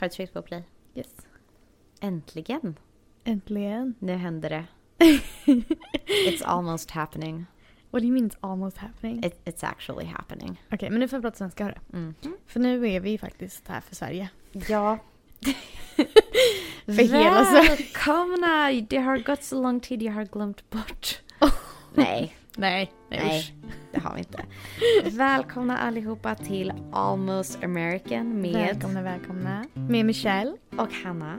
Har du tryckt på play? Yes. Äntligen! Äntligen. Nu händer det. It's almost happening. What do you mean it's almost happening? It, it's actually happening. Okej, men nu får jag prata svenska hörru. Mm. För nu är vi faktiskt här för Sverige. Ja. För hela Sverige. Välkomna! Det har gått så lång tid jag har glömt bort. Nej, Nej, nej, nej, usch. Det har vi inte. Välkomna allihopa till Almost American med Välkomna, välkomna. Med Michelle. och Hanna.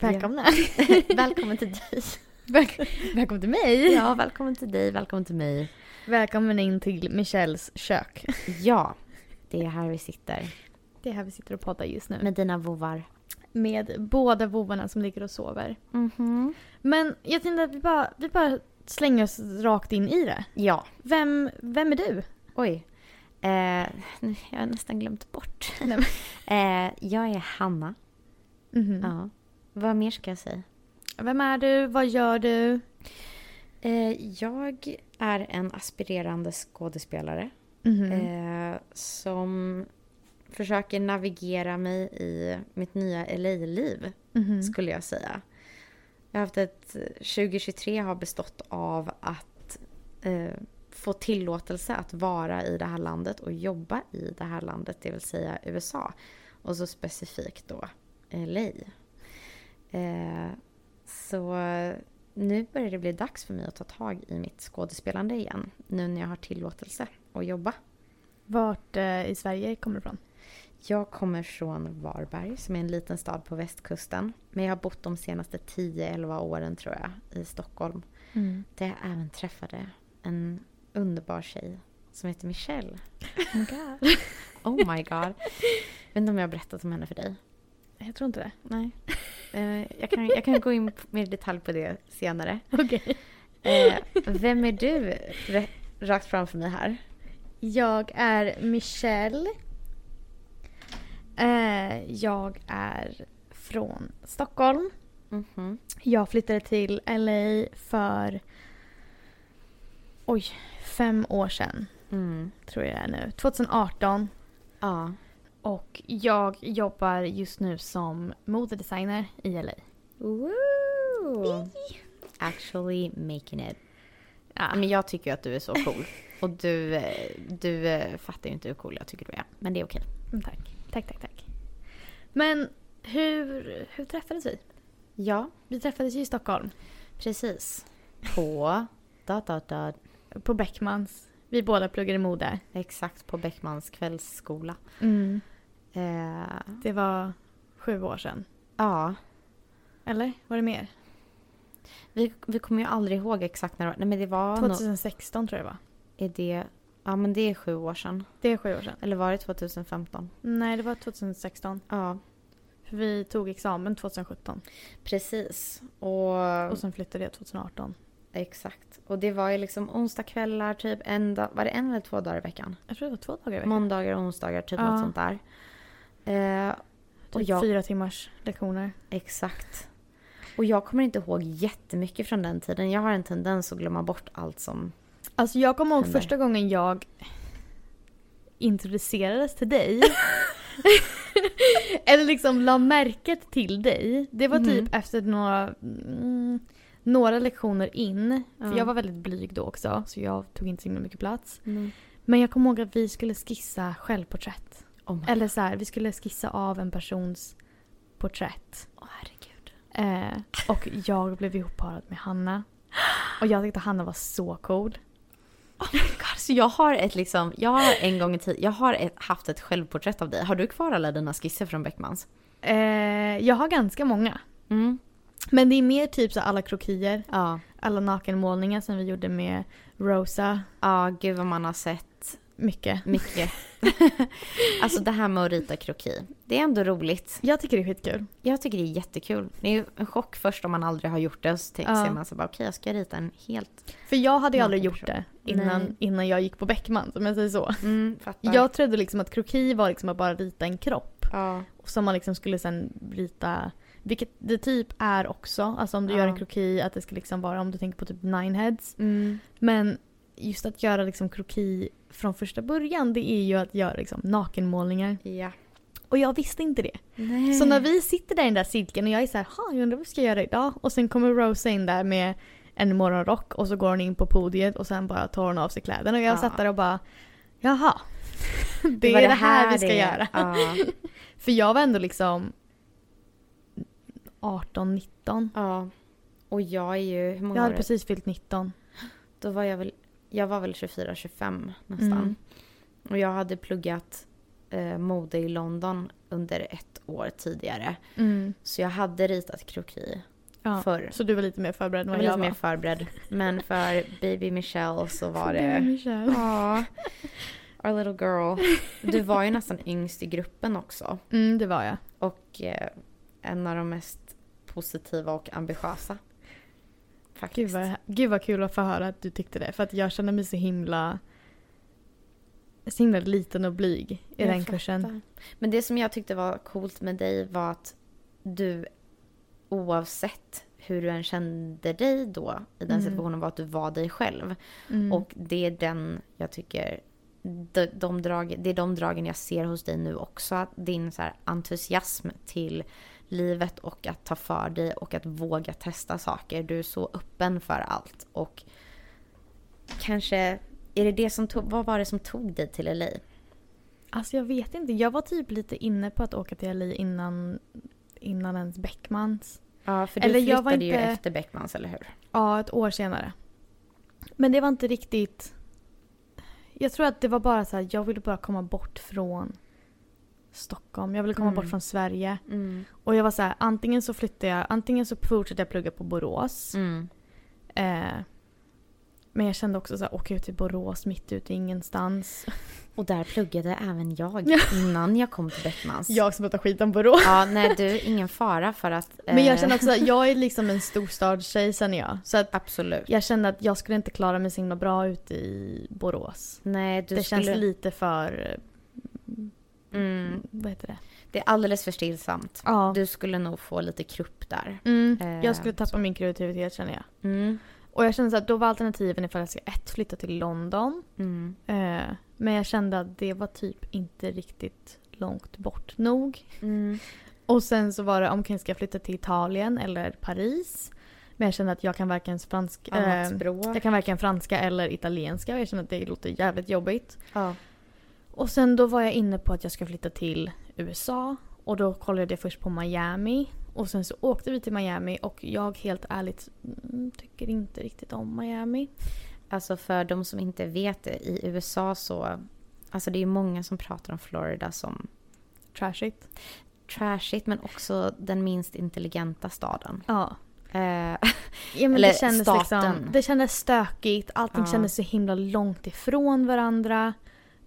Välkomna. Välkommen till dig. Väl- välkommen till mig. Ja, välkommen till dig, välkommen till mig. Välkommen in till Michelles kök. Ja, det är här vi sitter Det är här vi sitter och poddar just nu. med dina vovvar. Med båda vovvarna som ligger och sover. Mhm. Men jag tänkte att vi bara, vi bara slänger oss rakt in i det. Ja, Vem, vem är du? oj. Eh, jag har nästan glömt bort. Nej, eh, jag är Hanna. Mhm. Ja. Vad mer ska jag säga? Vem är du? Vad gör du? Eh, jag är en aspirerande skådespelare Mhm. eh, som försöker navigera mig i mitt nya LA-liv, Mhm. skulle jag säga. Jag har haft ett 2023 har bestått av att eh, få tillåtelse att vara i det här landet och jobba i det här landet, det vill säga USA. Och så specifikt då LA. Eh, så nu börjar det bli dags för mig att ta tag i mitt skådespelande igen. Nu när jag har tillåtelse att jobba. Vart eh, i Sverige kommer du ifrån? Jag kommer från Varberg som är en liten stad på västkusten. Men jag har bott de senaste 10-11 åren tror jag i Stockholm. Där jag även träffade en underbar tjej som heter Michelle. Oh my God. Oh my god. Jag vet inte om jag har berättat om henne för dig. Jag tror inte det. Nej. Eh, jag, kan, jag kan gå in mer i detalj på det senare. Okej. Eh, vem är du rakt framför mig här? Jag är Michelle. Eh, jag är från Stockholm. Mhm. Jag flyttade till LA för oj, fem år sedan Mm. tror jag det är nu. 2018. Ja. Och jag jobbar just nu som modedesigner i LA. Woo! Actually making it. Ja. Men jag tycker att du är så cool. Och du, eh, du eh, fattar ju inte hur cool jag tycker du är. Men det är okej. Mm, Tack. Tack, tack, tack. Men hur, hur träffades vi? Ja, Vi träffades ju i Stockholm. precis. På... Da, da, da. På Beckmans. Vi båda pluggade mode. Exakt på Beckmans kvällsskola. Mm. Eh, Det var sju år sedan. ja, Eller var det mer? vi, vi kommer ju aldrig ihåg exakt när det var. Nej men det var nog... 2016 tror jag det var. Är det... Ja men det är sju år sedan. Det är sju år sedan. Eller var det 2015? Nej, det var 2016. Ja, För vi tog examen 2017. precis. Och... Och sen flyttade jag 2018. Exakt. Och det var ju liksom onsdagskvällar typ en dag, var det en eller två dagar i veckan? Jag tror det var två dagar i veckan. Måndagar och onsdagar, typ Ja. något sånt där. Eh, och Typ jag, fyra timmars lektioner. exakt. Och jag kommer inte ihåg jättemycket från den tiden. Jag har en tendens att glömma bort allt som... Alltså jag kommer ihåg Händer. första gången jag introducerades till dig. Eller liksom la märket till dig. Det var typ Mhm. efter några, mm, några lektioner in. För Ja. jag var väldigt blyg då också så jag tog inte så mycket plats. Men jag kommer ihåg att vi skulle skissa självporträtt. Oh Eller så här, vi skulle skissa av en persons porträtt. Åh, herregud. Eh, och jag blev ihopparad med Hanna. Och jag tyckte Hanna var så cool. Oh my god, så jag har ett liksom, jag har en gång i tiden, jag har ett, haft ett självporträtt av dig. Har du kvar alla dina skisser från Beckmans? Eh, jag har ganska många. Mm. Men det är mer typ så alla krokier, Ja. alla nakenmålningar som vi gjorde med Rosa. Ja, gud vad man har sett mycket. Mycket. alltså det här med att rita kroki. Det är ändå roligt. Jag tycker det är skitkul. Jag tycker det är jättekul. Det är ju en chock först om man aldrig har gjort det. Så tänker Ja. man så bara, okej jag ska rita en helt... För jag hade ju aldrig gjort det innan, Nej. innan jag gick på Beckman, om jag säger så. Mm. Jag trodde liksom att kroki var liksom att bara rita en kropp. Ja. Som man liksom skulle sen rita, vilket det typ är också. Alltså om du Ja. gör en kroki, att det ska liksom vara, om du tänker på typ nine heads. Mm. Men just att göra liksom kroki från första början, det är ju att göra liksom nakenmålningar. Ja. Och jag visste inte det. Nej. Så när vi sitter där i den där cirkeln och jag är så här, jag undrar vad vi ska göra idag? Och sen kommer Rose in där med en morgonrock och så går hon in på podiet och sen bara tar hon av sig kläderna och jag Ja. satt där och bara, jaha. Det, var är det här vi ska det göra. Ja. För jag var ändå liksom 18, 19. ja. Och jag är ju, hur många Jag hade år? precis fyllt 19. Då var jag väl, jag var väl 24-25 nästan. Mm. Och jag hade pluggat eh, mode i London under ett år tidigare. Mm. Så jag hade ritat kroki Ja. förr. Så du var lite mer förberedd än Jag vad var jag lite var. mer förberedd. Men för baby Michelle så var Baby det... Michelle. Ja. Our little girl. Du var ju nästan yngst i gruppen också. Mm, det var jag. Och eh, en av de mest positiva och ambitiösa. Gud Faktiskt. vad, gud vad kul att få höra att du tyckte det. För att jag kände mig så himla, så himla liten och blyg i Jag den fattar. kursen. Men det som jag tyckte var coolt med dig var att du oavsett hur du än kände dig då i den Mm. situationen var att du var dig själv. Mm. Och det är den jag tycker, de, de drag, det är de dragen jag ser hos dig nu också. Att din så entusiasm till livet och att ta för dig och att våga testa saker. Du är så öppen för allt. Och kanske, är det det som tog, vad var det som tog dig till LA? Alltså jag vet inte. Jag var typ lite inne på att åka till LA innan, innan ens Beckmans. Ja, för du Eller flyttade jag var ju inte- efter Beckmans, eller hur? Ja, ett år senare. Men det var inte riktigt... Jag tror att det var bara så här, jag ville bara komma bort från Stockholm. Jag ville komma Mm. bort från Sverige. Mm. Och jag var så här, antingen så flyttar jag, antingen så fortsätter jag plugga på Borås. Mm. Eh, men jag kände också så här, åka ut till Borås mitt ute i ingenstans. Och där pluggade även jag Ja. innan jag kom till Beckmans. Jag som pratar skit om Borås. Ja, nej du, ingen fara för att... Men jag eh, känner också att jag är liksom en storstadstjej sen jag. Så att Absolut. jag kände att jag skulle inte klara mig så himla bra ute i Borås. Nej, du det skulle... känns lite för... Mm, Vad heter det? det är alldeles för stillsamt. Ja. Du skulle nog få lite krupp där. Mm, Eh, jag skulle tappa så. min kreativitet känner jag. Mm. Och jag kände så att då var alternativen ifall jag ska ett flytta till London. Mm. Eh, men jag kände att det var typ inte riktigt långt bort nog. Mm. Och sen så var det om jag ska flytta till Italien eller Paris. Men jag kände att jag kan varken fransk, Annat eh, jag kan varken franska eller italienska och jag kände att det låter jävligt jobbigt. Ja. Och sen då var jag inne på att jag ska flytta till USA. Och då kollade jag först på Miami. Och sen så åkte vi till Miami och jag helt ärligt mm, tycker inte riktigt om Miami. Alltså för de som inte vet det, i USA så... Alltså det är många som pratar om Florida som Trashigt. trashigt men också den minst intelligenta staden. Ja. Eh, ja men Eller det kändes staten. liksom, det kändes stökigt. Allting Ja. kändes så himla långt ifrån varandra.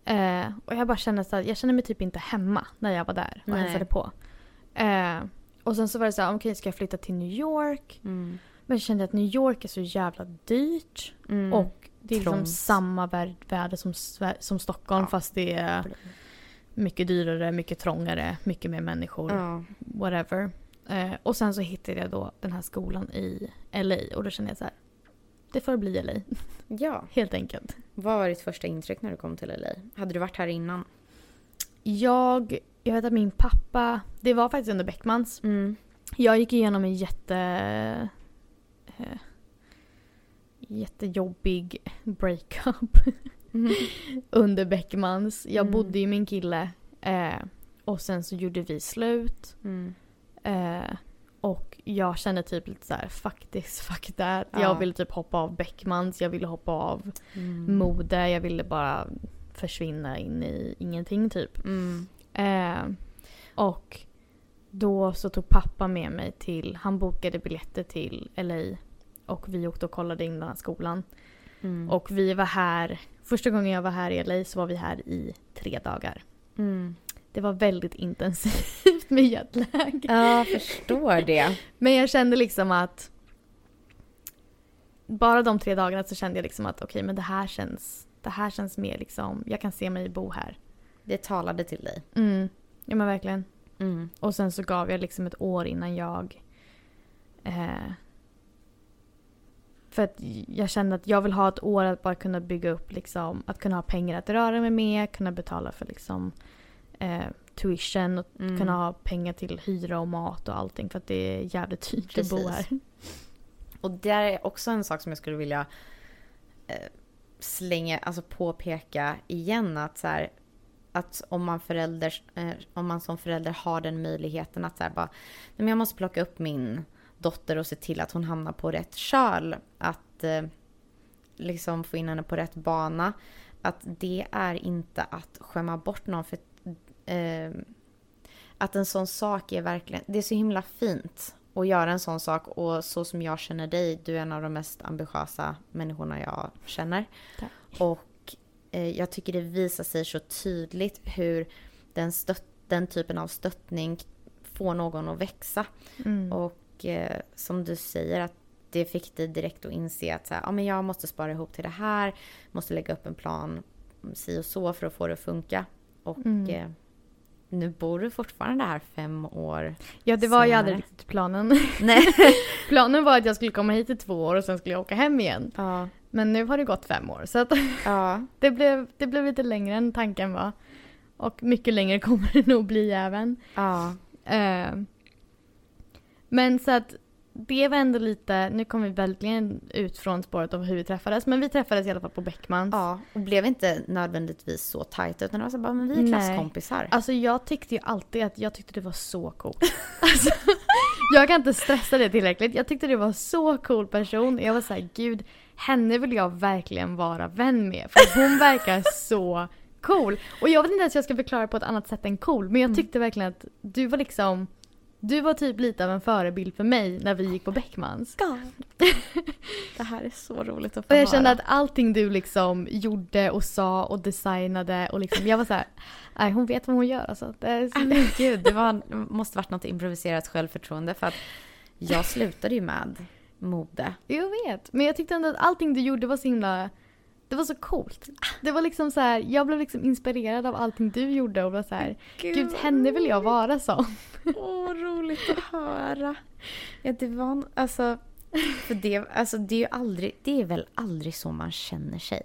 Eh, och jag bara kände så att jag kände mig typ inte hemma när jag var där och Nej. hälsade på. Eh, och sen så var det så här, okej ska jag flytta till New York? mm. Men jag kände att New York är så jävla dyrt. Mm. Och det är liksom Trångt. samma vär- väder som, som Stockholm Ja. fast det är mycket dyrare, mycket trångare, mycket mer människor. Ja. Whatever. Eh, och sen så hittade jag då den här skolan i LA och då kände jag så här. Det får bli LA, ja. helt enkelt. Vad var ditt första intryck när du kom till LA? Hade du varit här innan? Jag, jag vet att min pappa, det var faktiskt under Beckmans. Mm. Jag gick igenom en jätte... Eh, jättejobbig breakup under Beckmans. Jag Mm. bodde ju med min kille eh, och sen så gjorde vi slut. Mm. Eh, och jag kände typ lite så här: fuck this, fuck that. Ja. Jag ville typ hoppa av Beckmans, jag ville hoppa av Mm. mode, jag ville bara försvinna in i ingenting typ. Mm. Eh, och då så tog pappa med mig till, han bokade biljetter till LA och vi åkte och kollade in den här skolan. Mm. Och vi var här Första gången jag var här i LA så var vi här i tre dagar. Mm. Det var väldigt intensivt med jetlag. Ja, jag förstår det. Men jag kände liksom att bara de tre dagarna så kände jag liksom att okej men det här känns, det här känns mer liksom, jag kan se mig bo här. Det talade till dig. Mm. Ja men verkligen. Mm. Och sen så gav jag liksom ett år innan jag eh, för att jag kände att jag vill ha ett år att bara kunna bygga upp liksom, att kunna ha pengar att röra mig med, kunna betala för liksom eh, tuition och Mm. kunna ha pengar till hyra och mat och allting för att det är jävligt dyrt att bo Precis. här. Och det är också en sak som jag skulle vilja eh, slänga, alltså påpeka igen att så här, att om man, förälders, eh, om man som förälder har den möjligheten att så här bara, "Nej, men jag måste plocka upp min dotter och se till att hon hamnar på rätt köl, att eh, liksom få in henne på rätt bana, att det är inte att skämma bort någon för eh, att en sån sak är verkligen, det är så himla fint att göra en sån sak och så som jag känner dig, du är en av de mest ambitiösa människorna jag känner. Tack. Och eh, jag tycker det visar sig så tydligt hur den, stött, den typen av stöttning får någon att växa. Mm. Och eh, som du säger att det fick dig direkt att inse att så här, ja, men jag måste spara ihop till det här, måste lägga upp en plan si och så för att få det att funka. Och Mm. eh, nu bor du fortfarande här fem år Ja det var ju aldrig riktigt planen. Nej. planen var att jag skulle komma hit i två år och sen skulle jag åka hem igen. Ja. Men nu har det gått fem år så att Ja. det, blev, det blev lite längre än tanken var. Och mycket längre kommer det nog bli även. Ja. Eh, men så att det var ändå lite, nu kom vi verkligen ut från spåret av hur vi träffades. Men vi träffades i alla fall på Beckmans. ja. Och blev inte nödvändigtvis så tajta utan det var så bara, men vi är Nej. klasskompisar. Alltså jag tyckte ju alltid att jag tyckte det var så coolt. Alltså, jag kan inte stressa det tillräckligt. Jag tyckte det var så cool person. Jag var såhär, gud, henne vill jag verkligen vara vän med. För hon verkar så cool. Och jag vet inte ens hur jag ska förklara på ett annat sätt än cool. Men jag tyckte verkligen att du var liksom, du var typ lite av en förebild för mig när vi gick på Beckmans. det här är så roligt att få Och jag höra. kände att allting du liksom gjorde och sa och designade och liksom, jag var så här, nej hon vet vad hon gör alltså. Det är så... Men gud, det var, måste varit något improviserat självförtroende för att jag slutade ju med mode. Jag vet, men jag tyckte ändå att allting du gjorde var så himla... Det var så coolt. Det var liksom så här, jag blev liksom inspirerad av allting du gjorde och var så här, gud henne vill jag vara som. Åh, roligt att höra. Ja, det var en- alltså, för det, alltså det är ju aldrig, det är väl aldrig så man känner sig.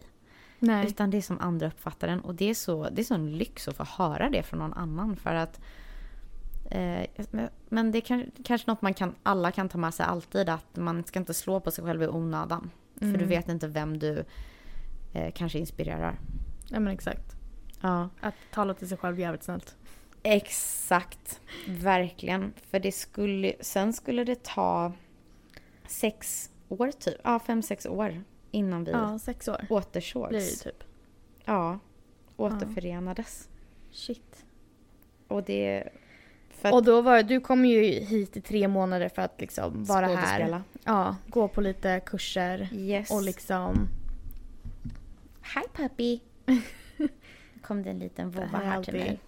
Nej. Utan det är som andra uppfattar den och det är så, det är så en lyx att få höra det från någon annan för att eh, men- det är kan, kanske något man kan, alla kan ta med sig alltid att man ska inte slå på sig själv i onödan. För du Mm. vet inte vem du eh, kanske inspirerar. Ja men exakt. Ja. Att tala till sig själv jävligt snällt. Exakt, verkligen. För det skulle, sen skulle det ta sex år typ, ja fem, sex år innan vi Ja, sex år återsågs. blir det typ. Ja, återförenades. Shit. Och det... För Och då var du kom ju hit i tre månader för att liksom vara här. Ja, gå på lite kurser Yes. och liksom... Hi puppy! kom det en liten vovva här är här till mig.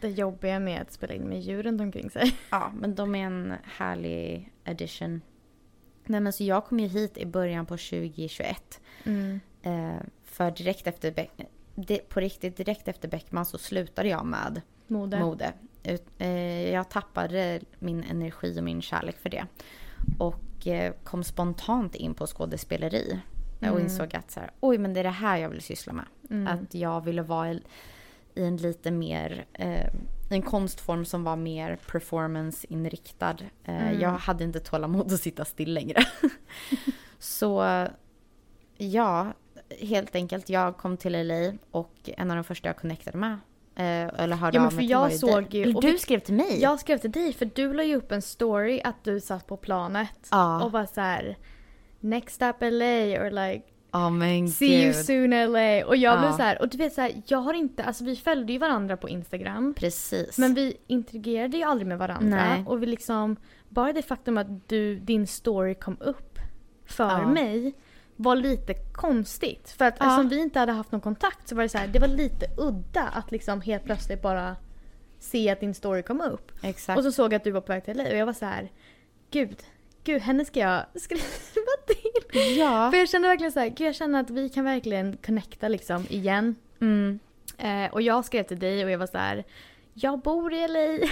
det jobbiga med att spela in med djur runt omkring sig. Ja, men de är en härlig addition. Nej men så jag kom ju hit i början på 2021. Mm. Eh, för direkt efter Beck, di- på riktigt direkt efter Beckman så slutade jag med Mode. mode. Ut, eh, jag tappade min energi och min kärlek för det. Och eh, kom spontant in på skådespeleri. Och Mm. insåg att så här, oj men det är det här jag vill syssla med. Mm. Att jag ville vara i, i en lite mer, eh, en konstform som var mer performance-inriktad. Eh, Mm. Jag hade inte tålamod att sitta still längre. Så ja, helt enkelt. Jag kom till LA och en av de första jag connectade med, eh, eller hörde Ja, men av för mig till jag var såg ju- och Du vi- skrev till mig? Jag skrev till dig för du la ju upp en story att du satt på planet Ja. och var så här Next stop LA or like Ja men See you gud. soon LA. Och jag blev Ja. så här, och du vet så här, jag har inte, alltså vi följde ju varandra på Instagram. Precis. Men vi interagerade ju aldrig med varandra. Nej. Och vi liksom, bara det faktum att du, din story kom upp för Ja. mig var lite konstigt. För att Ja. eftersom vi inte hade haft någon kontakt så var det så här, det var lite udda att liksom helt plötsligt bara se att din story kom upp. Exakt. Och så såg jag att du var på väg till LA och jag var så här, gud, gud henne ska jag skriva. Ja. För jag kände verkligen så här, jag känner att vi kan verkligen connecta liksom igen. Mm. Eh, och jag skrev till dig och jag var så här, jag bor i LA.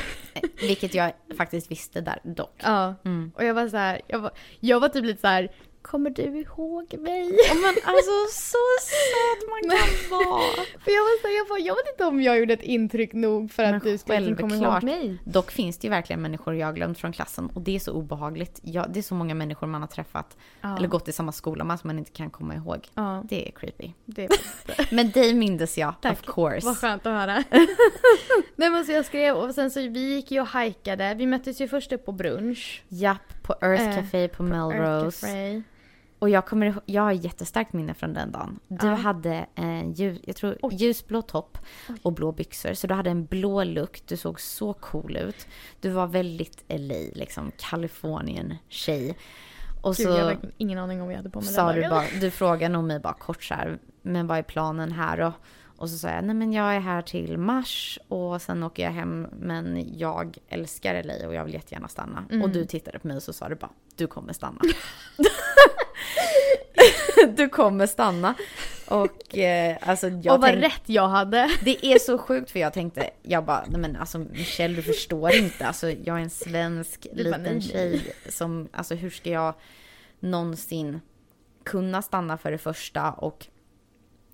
Vilket jag faktiskt visste där dock. ja. Mm. Och jag var så här, jag var, jag var typ lite så här, kommer du ihåg mig? Men alltså så söt man kan vara. För jag var så jag, bara, jag vet inte om jag gjorde ett intryck nog för Men att du skulle liksom komma ihåg mig. Dock finns det ju verkligen människor jag glömt från klassen och det är så obehagligt. Ja, det är så många människor man har träffat Ja. eller gått i samma skola med som man inte kan komma ihåg. Ja, Det är creepy. det Men dig mindes jag, Tack. of course. Vad skönt att höra. Nej men så jag skrev och sen så vi gick ju och hajkade. Vi möttes ju först upp på brunch. Japp, på Earth Eh, Café på, Melrose. Och jag kommer jag har jättestarkt minne från den dagen. Du Ja. hade en ljus, jag tror, Oj. ljusblå topp Oj. och blå byxor. Så du hade en blå look, du såg så cool ut. Du var väldigt LA, liksom Kalifornien-tjej. Och Gud, jag har så ingen aning om vad jag hade på mig sa den du bara, du frågade nog mig bara kort så här, men vad är planen här då? Och så sa jag, nej men jag är här till mars och sen åker jag hem men jag älskar LA och jag vill jättegärna stanna. Mm. Och du tittade på mig och så sa du bara, du kommer stanna. du kommer stanna. Och eh, alltså jag och vad tänkte, rätt jag hade. det är så sjukt för jag tänkte, jag bara, nej men alltså Michelle du förstår inte, alltså jag är en svensk bara, liten nej. tjej som, alltså hur ska jag någonsin kunna stanna för det första och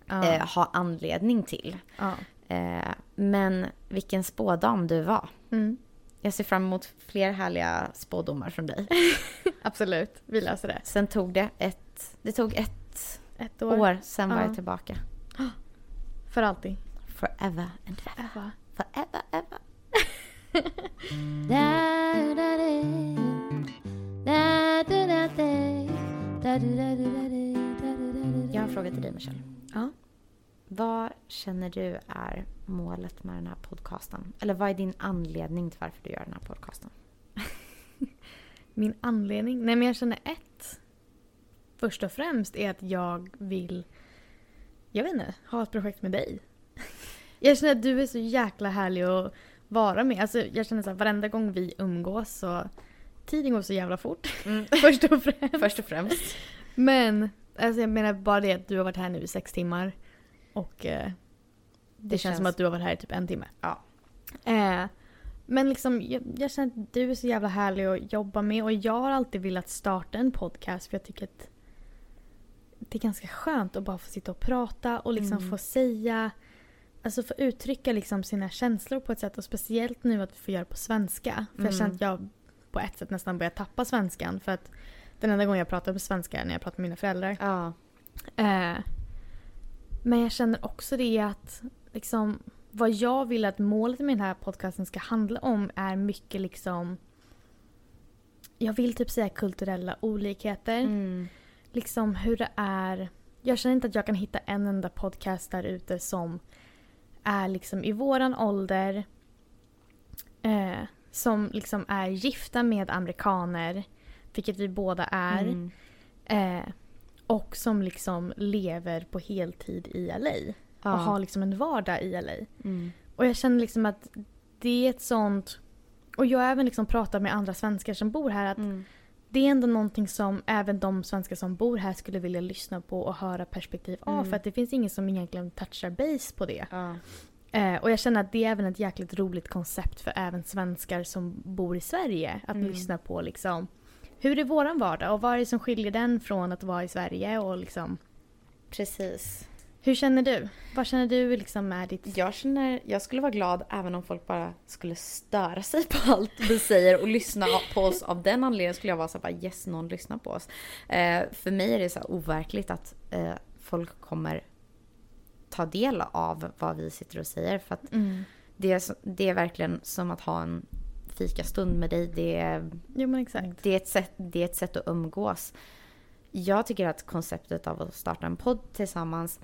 Ja. eh, ha anledning till. ja. Eh, men vilken spådam du var. Mm. Jag ser fram emot fler härliga spådomar från dig. Absolut, vi löser det. Sen tog det ett, det tog ett Ett år. år, sen var Ja. jag tillbaka. För alltid. Forever and ever. Eva. Forever ever. Jag har en fråga till dig Michelle. Vad känner du är målet med den här podcasten? Eller vad är din anledning till varför du gör den här podcasten? Min anledning? Nej men jag känner ett. Först och främst är att jag vill, jag vet inte, ha ett projekt med dig. Jag känner att du är så jäkla härlig att vara med. Alltså jag känner så här, varenda gång vi umgås så tiden går så jävla fort. Först och främst. Först och främst. Men alltså jag menar bara det att du har varit här nu i sex timmar. Och eh, det, Det känns, som att du har varit här i typ en timme. Ja. Eh, men liksom jag, jag känner att du är så jävla härlig att jobba med. Och jag har alltid velat starta en podcast för jag tycker att det är ganska skönt att bara få sitta och prata och liksom Mm. få säga Alltså få uttrycka liksom sina känslor på ett sätt och speciellt nu att vi får göra det på svenska. För jag Mm. känner att jag på ett sätt nästan börjar tappa svenskan för att den enda gången jag pratar på svenska är när jag pratar med mina föräldrar. Ja. Eh, men jag känner också det att liksom, vad jag vill att målet med den här podcasten ska handla om är mycket liksom jag vill typ säga kulturella olikheter. Mm. Liksom hur det är. Jag känner inte att jag kan hitta en enda podcast där ute som är liksom i våran ålder. Eh, som liksom är gifta med amerikaner. Vilket vi båda är. Mm. Eh, och som liksom lever på heltid i LA. Ja. Och har liksom en vardag i LA. Mm. Och jag känner liksom att det är ett sånt... Och jag har även liksom pratat med andra svenskar som bor här att Mm. det är ändå någonting som även de svenskar som bor här skulle vilja lyssna på och höra perspektiv av. Mm. För att det finns ingen som egentligen touchar base på det. Ja. Eh, och jag känner att det är även ett jäkligt roligt koncept för även svenskar som bor i Sverige. Att Mm. lyssna på liksom hur är våran vardag och vad är det som skiljer den från att vara i Sverige och liksom Precis. hur känner du? Vad känner du liksom är ditt... Jag känner, jag skulle vara glad även om folk bara skulle störa sig på allt vi säger och lyssna på oss. Av den anledningen skulle jag vara så bara yes, någon lyssnar på oss. Eh, för mig är det så overkligt att eh, folk kommer ta del av vad vi sitter och säger. För att Mm. det är, det är verkligen som att ha en fikastund med dig. Det är, Jo men exakt. det, är ett sätt, det är ett sätt att umgås. Jag tycker att konceptet av att starta en podd tillsammans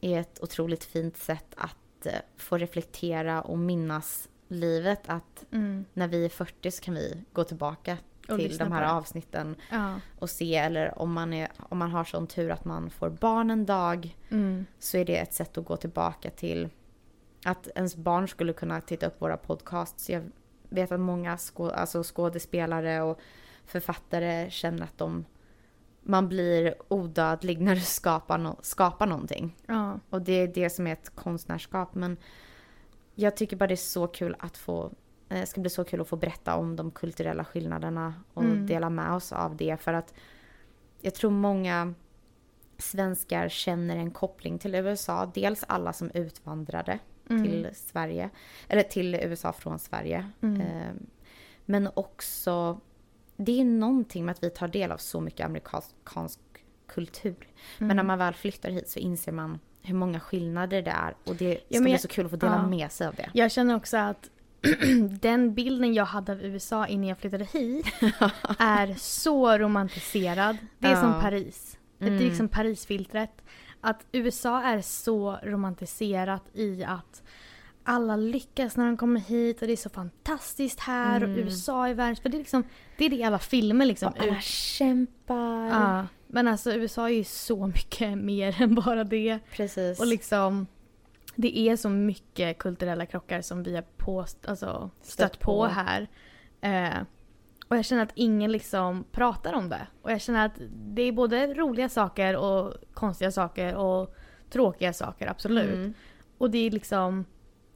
är ett otroligt fint sätt att eh, få reflektera och minnas livet. Att Mm. när vi är 40 så kan vi gå tillbaka till de här avsnitten Ja. och se. Eller om man, är, om man har sån tur att man får barn en dag Mm. så är det ett sätt att gå tillbaka till att ens barn skulle kunna titta upp våra podcasts. Jag vet att många skå, alltså skådespelare och författare känner att de, man blir odödlig när du skapar, no, skapar någonting. Ja. Och det är det som är ett konstnärskap. Men jag tycker bara det är så kul att få eh, det ska bli så kul att få berätta om de kulturella skillnaderna och Mm. dela med oss av det. För att jag tror många svenskar känner en koppling till USA. Dels alla som utvandrade Mm. till Sverige, eller till USA från Sverige. Mm. Eh, Men också, det är någonting med att vi tar del av så mycket amerikansk kultur. Men Mm. när man väl flyttar hit så inser man hur många skillnader det är. Och det ska men bli jag- så kul att få dela ja. med sig av det. Jag känner också att den bilden jag hade av USA innan jag flyttade hit är så romantiserad. Det är Ja. som Paris. Det är Mm. liksom Parisfiltret. Att USA är så romantiserat i att alla lyckas när de kommer hit och det är så fantastiskt här och Mm. USA är världens... För det är liksom, det är det i alla filmer liksom. Och alla kämpar. Ja, men alltså USA är ju så mycket mer än bara det. Precis. Och liksom, det är så mycket kulturella krockar som vi har på, alltså, stött, Stött på. på. här. Eh, och jag känner att ingen liksom pratar om det. Och jag känner att det är både roliga saker och konstiga saker och tråkiga saker, absolut. Mm. Och det är liksom,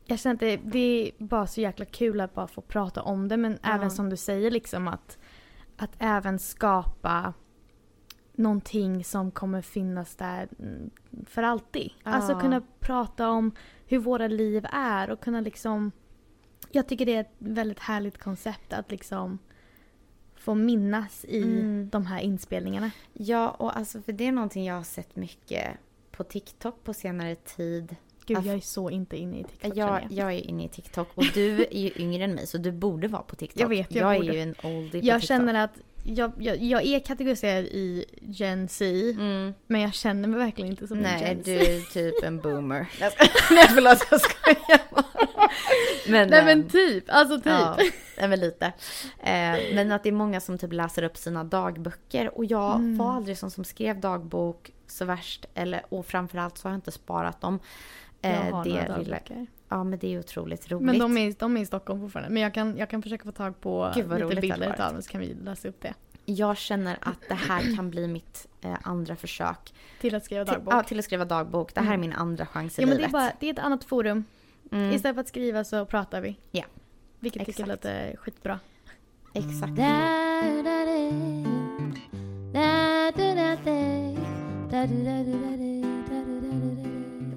jag känner att det, det är bara så jäkla kul att bara få prata om det men Ja. även som du säger liksom att, att även skapa någonting som kommer finnas där för alltid. Ja. Alltså kunna prata om hur våra liv är och kunna liksom Jag tycker det är ett väldigt härligt koncept att liksom få minnas i Mm. de här inspelningarna. Ja, och alltså för det är någonting jag har sett mycket på TikTok på senare tid. Gud, Aff- jag är så inte inne i TikTok Jag, jag. jag är inne i TikTok och du är ju yngre än mig så du borde vara på TikTok. Jag vet, jag jag borde. är ju en oldie på Jag TikTok. känner att jag, jag, jag är kategoriserad i Gen Z Mm. men jag känner mig verkligen inte som en Nej, Gen Z. du är typ en boomer. Jag nej, förlåt jag skojar bara. Men, Nej men ehm, typ, alltså typ. Ja, nej, men lite. Eh, men att det är många som typ läser upp sina dagböcker. Och jag Mm. var aldrig sån som skrev dagbok så värst. Eller, och framförallt så har jag inte sparat dem. jag Eh, har det några dagböcker. Ja men det är otroligt roligt. Men de är, de är i Stockholm fortfarande. Men jag kan, jag kan försöka få tag på lite bilder utav dem så kan vi läsa upp det. Jag känner att det här kan bli mitt eh, andra försök. Till att skriva Till, dagbok. ja, till att skriva dagbok. Det här Mm. är min andra chans i ja men det är, livet. bara, det är ett annat forum. mm, Istället för att skriva så pratar vi. Ja. Vilket jag tycker Exakt. låter skitbra. Exakt.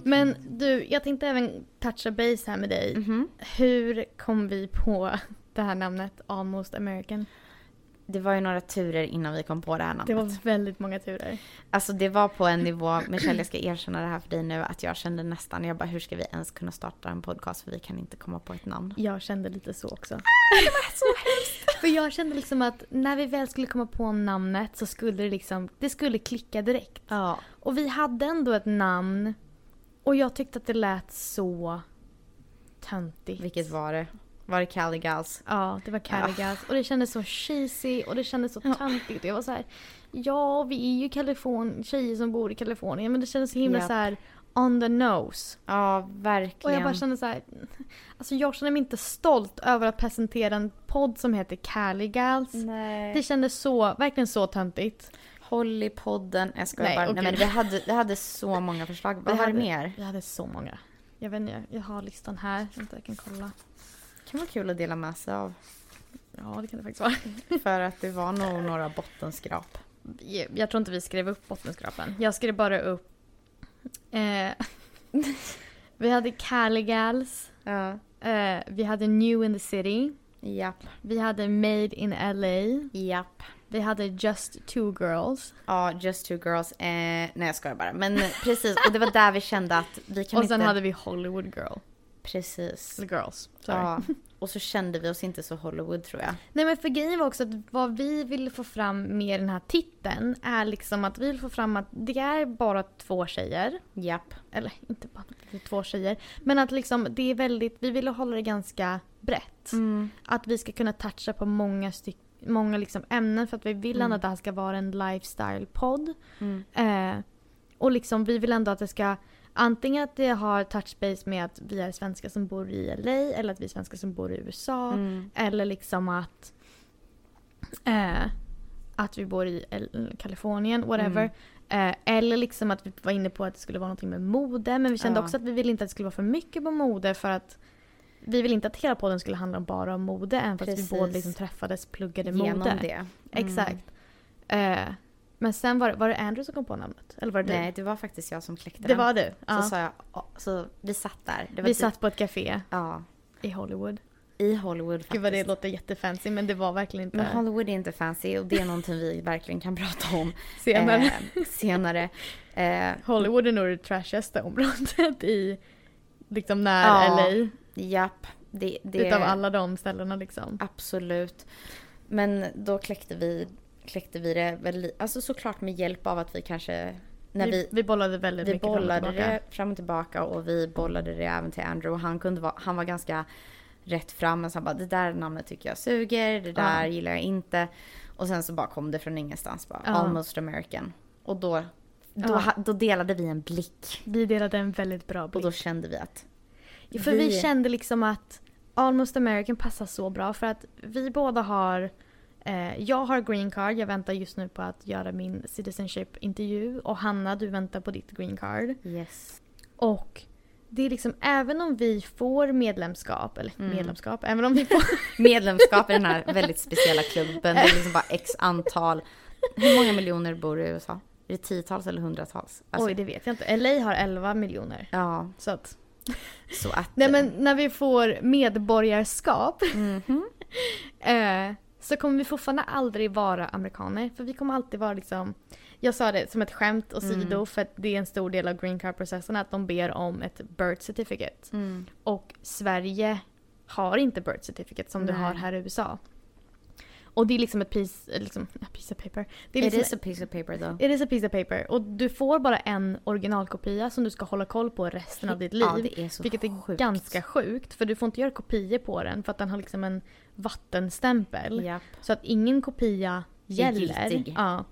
Men du, jag tänkte även toucha base här med dig. Mhm. Hur kom vi på det här namnet Almost American? Det var ju några turer innan vi kom på det här namnet. Det var väldigt många turer. Alltså det var på en nivå, Michelle jag ska erkänna det här för dig nu, att jag kände nästan, jag bara hur ska vi ens kunna starta en podcast för vi kan inte komma på ett namn. Jag kände lite så också. Det var så hemskt! För jag kände liksom att när vi väl skulle komma på namnet så skulle det liksom, det skulle klicka direkt. Ja. Och vi hade ändå ett namn och jag tyckte att det lät så töntigt. Vilket var det? Var det Cali Gals? Ja, det var Caligas. Och det kändes så cheesy och det kändes så töntigt. Och jag var så här, ja vi är ju Kaliforn, tjejer som bor i Kalifornien men det kändes så himla Japp. så här on the nose. Ja, Och verkligen. jag bara kände så här, alltså jag känner mig inte stolt över att presentera en podd som heter Caligals. Nej. Det kändes så, verkligen så töntigt. Hollypodden, jag skojar Nej, bara. okej. Nej men vi hade, vi hade så många förslag. Vad Vi var det hade- mer? Jag hade så många. Jag vet inte, jag har listan här. Vänta, jag kan kolla. kan vara kul att dela med sig av. Ja, det kan det faktiskt vara. För att det var nog några bottenskrap. Jag, jag tror inte vi skrev upp bottenskrapan. Jag skrev bara upp... Eh, vi hade Caligals. Ja. Eh, vi hade New in the City. Japp. Vi hade Made in LA. Japp. Vi hade Just Two Girls. Ja, Just Two Girls. Eh, nej jag skojar bara. Men precis, och det var där vi kände att vi kan och sen inte... hade vi Hollywood Girl. Precis. Eller Girls. Sorry. Ja. Och så kände vi oss inte så Hollywood tror jag. Nej men för grejen var också att vad vi ville få fram med den här titeln är liksom att vi vill få fram att det är bara två tjejer. Japp. Eller inte bara två tjejer. Men att liksom det är väldigt, vi ville hålla det ganska brett. Mm. Att vi ska kunna toucha på många styck, många liksom ämnen för att vi vill ändå Mm. att det här ska vara en lifestyle-podd. Mm. Eh, och liksom vi vill ändå att det ska antingen att det har touchbase med att vi är svenskar som bor i LA eller att vi är svenskar som bor i USA. Mm. Eller liksom att eh, att vi bor i Kalifornien, whatever. Eh, eller liksom att vi var inne på att det skulle vara någonting med mode. Men vi kände Ja. också att vi ville inte att det skulle vara för mycket på mode för att vi vill inte att hela podden skulle handla bara om mode även fast Precis. vi båda liksom träffades pluggade Genom mode. det. Mm. Exakt. Eh, men sen var, var det Andrew som kom på namnet? Eller var det Nej, du? det var faktiskt jag som kläckte Det den. var du? Så Ja. sa jag, ja, så vi satt där. Det Vi typ- satt på ett café Ja, i Hollywood. i Hollywood faktiskt. Gud vad det låter jättefancy men det var verkligen inte Men Hollywood är inte fancy och det är någonting vi verkligen kan prata om senare. eh, senare. Eh, Hollywood är nog det trashigaste området i liksom när Ja. LA. Japp, det, det Utav alla de ställena liksom. Absolut. Men då kläckte vi, kläckte vi det väl, alltså såklart med hjälp av att vi kanske, när vi, vi, vi bollade väldigt vi mycket fram och bollade tillbaka. det fram och tillbaka och vi bollade det även till Andrew och han kunde vara, han var ganska rätt fram men så han bara det där namnet tycker jag suger, det där Ja. gillar jag inte. Och sen så bara kom det från ingenstans bara, Ja. almost American. Och då, då, Ja. då delade vi en blick Vi delade en väldigt bra och blick. då kände vi att För vi... kände liksom att Almost American passar så bra för att vi båda har eh, jag har green card, jag väntar just nu på att göra min citizenship-intervju och Hanna du väntar på ditt green card. yes. Och det är liksom, även om vi får medlemskap, eller Mm. medlemskap, även om vi får... medlemskap i den här väldigt speciella klubben. Det är liksom bara x antal. Hur många miljoner bor i USA? Är det tiotals eller hundratals? Alltså, Oj, det vet jag inte. LA har 11 miljoner. Ja, Så att... så att... Nej men när vi får medborgarskap Mhm. eh, så kommer vi fortfarande aldrig vara amerikaner. För vi kommer alltid vara liksom... Jag sa det som ett skämt och Mm. sido för att det är en stor del av green card-processen att de ber om ett birth certificate. Mm. Och Sverige har inte birth certificate som du Nej. har här i USA. Och det är liksom ett piece, liksom, a piece of paper. Det är It liksom, is a piece of paper though. It is a piece of paper. Och du får bara en originalkopia som du ska hålla koll på resten av ditt liv. Ja, det är så vilket är sjukt. ganska sjukt. För du får inte göra kopior på den för att den har liksom en vattenstämpel. Japp. Så att ingen kopia gäller. Ja.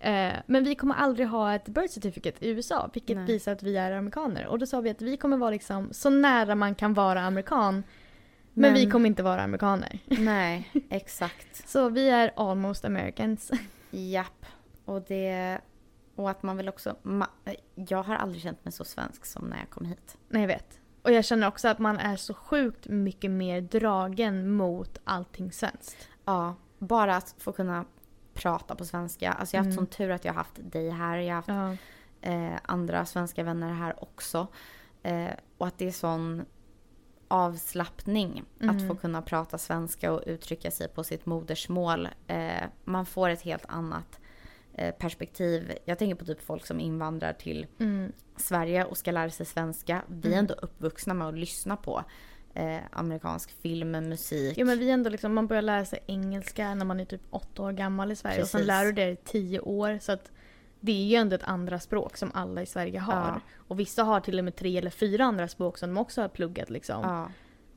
Eh, men vi kommer aldrig ha ett birth certificate i USA vilket Nej. visar att vi är amerikaner. Och då sa vi att vi kommer vara liksom så nära man kan vara amerikan. Men, Men- vi kommer inte vara amerikaner. Nej, exakt. Så vi är almost americans. Japp. Och det... Och att man vill också... Jag har aldrig känt mig så svensk som när jag kom hit. Nej jag vet. Och jag känner också att man är så sjukt mycket mer dragen mot allting svenskt. Ja, bara att få kunna prata på svenska. Alltså jag har haft Mm. sån tur att jag har haft dig här. Jag har haft Ja. eh, andra svenska vänner här också. Eh, och att det är sån avslappning att Mm. få kunna prata svenska och uttrycka sig på sitt modersmål. Eh, man får ett helt annat eh, perspektiv. Jag tänker på typ folk som invandrar till Mm. Sverige och ska lära sig svenska. Vi är Mm. ändå uppvuxna med att lyssna på eh, amerikansk film, musik. Jo men vi ändå liksom, man börjar lära sig engelska när man är typ åtta år gammal i Sverige och sen Precis. lär du dig i tio år. Så att det är ju ändå ett andra språk som alla i Sverige har. Ja. Och vissa har till och med tre eller fyra andra språk som de också har pluggat liksom. Ja.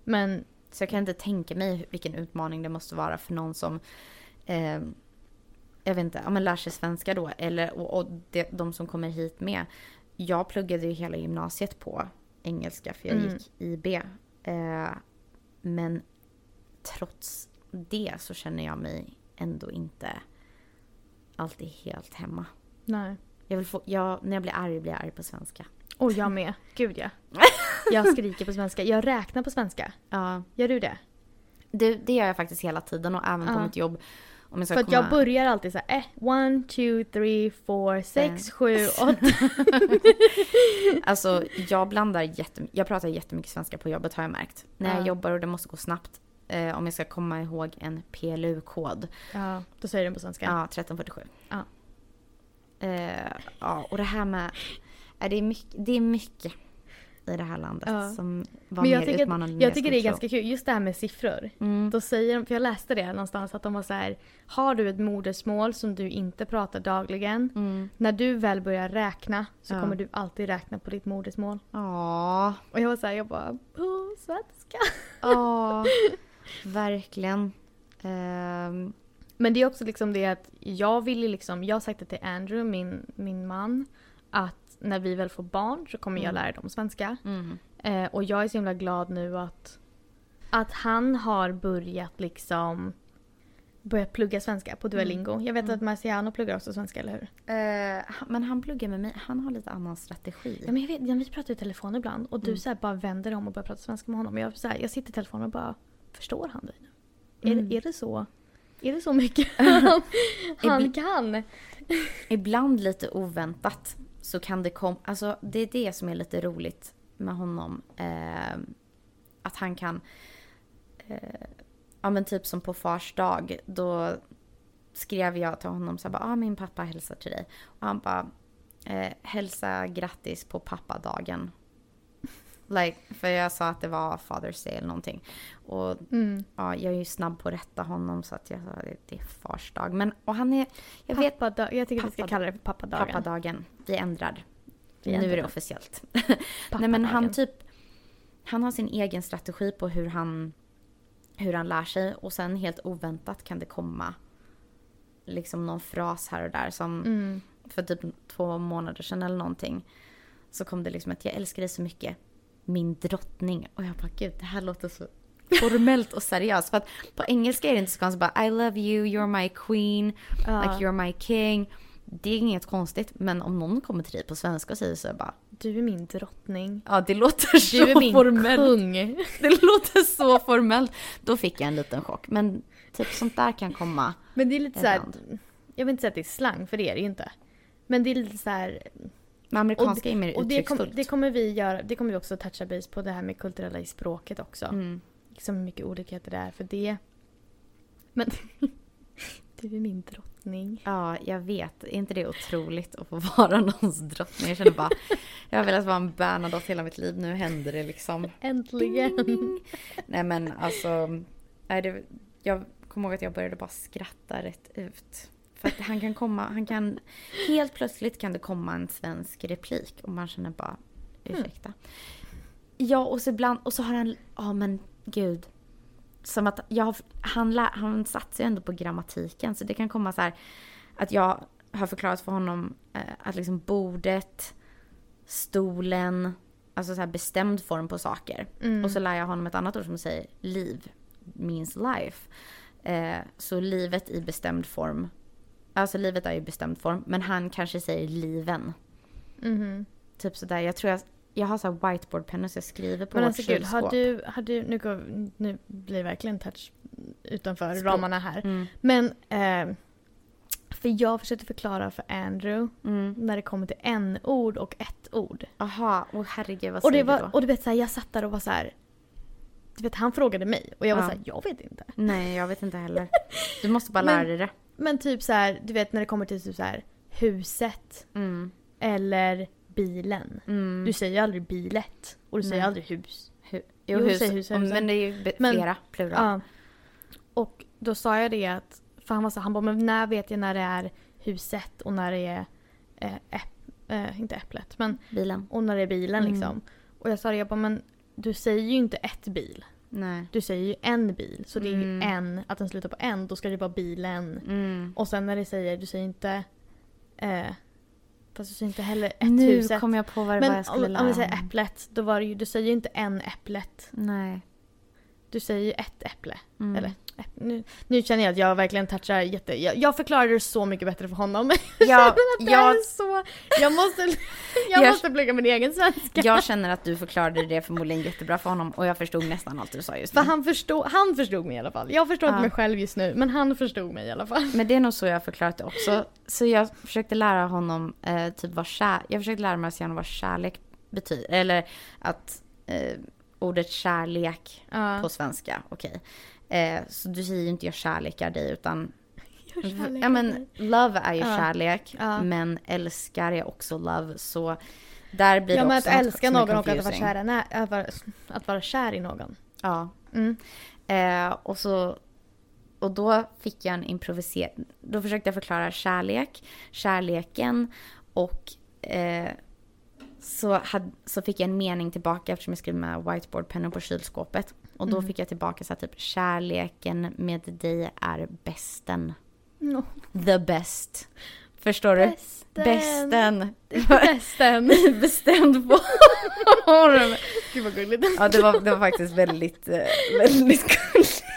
Men Så jag kan inte tänka mig vilken utmaning det måste vara för någon som eh, jag vet inte, ja, men lär sig svenska då. Eller, och, och det, de som kommer hit med. Jag pluggade ju hela gymnasiet på engelska för jag Mm. gick IB. Eh, men trots det så känner jag mig ändå inte alltid helt hemma. Nej. Jag vill få, jag, när jag blir arg blir jag arg på svenska. Och jag med. Gud ja. Jag skriker på svenska. Jag räknar på svenska. Ja, Gör du det? det, det gör jag faktiskt hela tiden och även på Ja. mitt jobb. Om jag ska För komma... jag börjar alltid så här, eh, one, two, three, four, sex, Fem. sju, åtta. Alltså jag blandar jättemycket, jag pratar jättemycket svenska på jobbet har jag märkt. När jag Ja. jobbar och det måste gå snabbt. Eh, om jag ska komma ihåg en PLU-kod. Ja, då säger du den på svenska. Ja, 1347. Ja. Eh, ja, och det här med, eh, det, är mycket, det är mycket i det här landet Ja. som var Men jag mer tycker, utmanande jag jag tycker det är tro. ganska kul, just det här med siffror. Mm. Då säger de, för jag läste det någonstans, att de var så här, har du ett modersmål som du inte pratar dagligen, Mm. när du väl börjar räkna så Ja. kommer du alltid räkna på ditt modersmål. Ja, Och jag var så här, jag bara, åh, svenska. ja, verkligen. Ehm, Men det är också liksom det att jag vill ju liksom, jag har sagt det till Andrew, min, min man, att när vi väl får barn så kommer jag Mm. lära dem svenska. Mm. Eh, och jag är så himla glad nu att, att han har börjat liksom börjat plugga svenska på Duolingo. Jag vet Mm. att Marciano pluggar också svenska, eller hur? Eh, men han pluggar med mig, han har lite annan strategi. Ja, men jag vet, ja, vi pratar i telefon ibland och du Mm. så bara vänder om och börjar prata svenska med honom. Jag, så här, jag sitter i telefonen och bara, förstår han dig nu? Är, Mm. är det så? Är det så mycket han, han kan? Ibland lite oväntat så kan det komma, alltså det är det som är lite roligt med honom. Eh, att han kan, eh, ja men typ som på fars dag, då skrev jag till honom så bara, ah, min pappa hälsar till dig. Och han bara, eh, hälsa grattis på pappadagen. Like, för jag sa att det var Father's Day eller någonting. Och Mm. ja, jag är ju snabb på att rätta honom så att jag sa det, det är fars dag. Men, och han är, jag vet Pappadag, jag tycker vi ska kalla det för pappadagen. Pappadagen. Vi ändrar. Vi nu är det ändrar. officiellt. Nej men han typ, han har sin egen strategi på hur han, hur han lär sig och sen helt oväntat kan det komma liksom någon fras här och där som Mm. för typ två månader sedan eller någonting så kom det liksom att jag älskar dig så mycket, min drottning. Och jag bara gud det här låter så formellt och seriöst. För att på engelska är det inte så konstigt bara I love you, you're my queen, Ja. like you're my king. Det är inget konstigt men om någon kommer till dig på svenska och säger så bara Du är min drottning. ja det låter Du så är min formellt. kung. Det låter så formellt. Då fick jag en liten chock. Men typ sånt där kan komma. Men det är lite så här, Ibland. jag vill inte säga att det är slang för det är det ju inte. Men det är lite så här, Amerikanska är mer och det, kom, det kommer vi göra, det kommer vi också toucha base på det här med kulturella i språket också. Mm. Liksom hur mycket olikheter det är för det. Men du är min drottning. Ja, jag vet. Är inte det otroligt att få vara någons drottning? Jag känner bara, jag har velat vara en Bernadotte hela mitt liv. Nu händer det liksom. Äntligen! Nej men alltså, nej, det, jag kommer ihåg att jag började bara skratta rätt ut. För att han kan komma, han kan, helt plötsligt kan det komma en svensk replik och man känner bara, ursäkta. Ja och så ibland, och så har han, ja men gud. Som att jag, han, han satsar ju ändå på grammatiken så det kan komma så här att jag har förklarat för honom eh, att liksom bordet, stolen, alltså så här bestämd form på saker. Mm. Och så lär jag honom ett annat ord som säger liv means life. Eh, så livet i bestämd form. Alltså livet är ju bestämd form men han kanske säger liven. Mhm. Typ sådär. Jag tror jag, jag har så whiteboardpennor så jag skriver på Men vårt alltså gud, har kylskåp. du, har du nu, går, nu blir verkligen touch utanför Språk. ramarna här. Mm. Men, eh, för jag försökte förklara för Andrew Mm. när det kommer till en ord och ett ord. Aha, åh herregud vad Och, säger det du var, då? och du vet så här, jag satt där och var så här. Du vet han frågade mig och jag var så här, jag vet inte. Nej jag vet inte heller. Du måste bara lära dig det. Men typ så här, du vet när det kommer till typ så här huset Mm. eller bilen. Mm. Du säger ju aldrig bilet och du säger Nej. aldrig hus. Hu- Jo, jo, hus, säg hus, hus. men det är ju Men- flera, plural. Ja. Och då sa jag det att, för han var så han bara, men när vet jag när det är huset och när det är, eh, äpp, eh, inte äpplet, men Bilen. och när det är bilen Mm. liksom. Och jag sa det, jag bara, men du säger ju inte ett bil. Nej. Du säger ju en bil. Så det är ju Mm. en, att den slutar på en, då ska det vara bilen. Mm. Och sen när det säger, du säger inte, eh, fast du säger inte heller ett Nu huset. kom jag på vad det var Men jag skulle om, om vi säger äpplet, då var det ju, du säger ju inte en äpplet. Nej. Du säger ju ett äpple. Mm. Eller, nu, nu känner jag att jag verkligen touchar jätte... Jag, jag förklarade det så mycket bättre för honom. Ja, det jag, är så... Jag måste, jag Jag- måste plugga min egen svenska. jag känner att du förklarade det förmodligen jättebra för honom och jag förstod nästan allt du sa just För nu. han förstod, han förstod mig i alla fall. Jag förstår inte Ja. mig själv just nu, men han förstod mig i alla fall. Men det är nog så jag förklarat det också. Så jag försökte lära honom eh, typ vad kär... Jag försökte lära Marciano vad kärlek betyder. Eller att eh, ordet kärlek Ja. på svenska, okej. Eh, så du säger ju inte jag kärlekar dig utan... Ja men love är ju Ja. kärlek Ja. men älskar är också love så där blir Ja det men också att något älska som är någon och att vara, kära, nä, att, vara, att vara kär i någon. Ja. Mm. Eh, och så och då fick jag en improvisering. Då försökte jag förklara kärlek, kärleken och eh, så, had, så fick jag en mening tillbaka eftersom jag skrev med whiteboardpennor på kylskåpet. Och då Mm. fick jag tillbaka så här, typ kärleken med dig är bästen. No. The best. Förstår du? Bästen. Bästen. Bästen. I bestämd form. Gud vad gulligt. Ja, det var, det var faktiskt väldigt, eh, väldigt gulligt.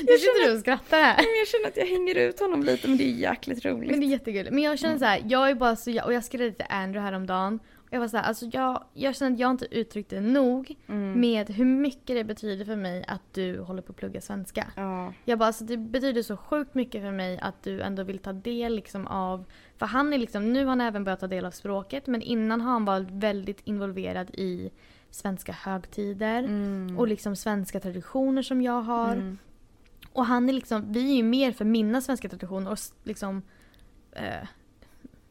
Nu sitter du och skrattar här. Jag känner att jag hänger ut honom lite, men det är jäkligt roligt. Men det är jättegulligt. Men jag känner så här, jag är bara så, och jag skrev till Andrew häromdagen. Jag var så här, alltså jag, jag känner att jag inte uttryckt det nog Mm. med hur mycket det betyder för mig att du håller på att plugga svenska. Ja. Jag bara, alltså det betyder så sjukt mycket för mig att du ändå vill ta del liksom av... För han är liksom, nu har han även börjat ta del av språket men innan har han varit väldigt involverad i svenska högtider Mm. och liksom svenska traditioner som jag har. Mm. Och han är liksom, vi är ju mer för mina svenska traditioner och liksom eh,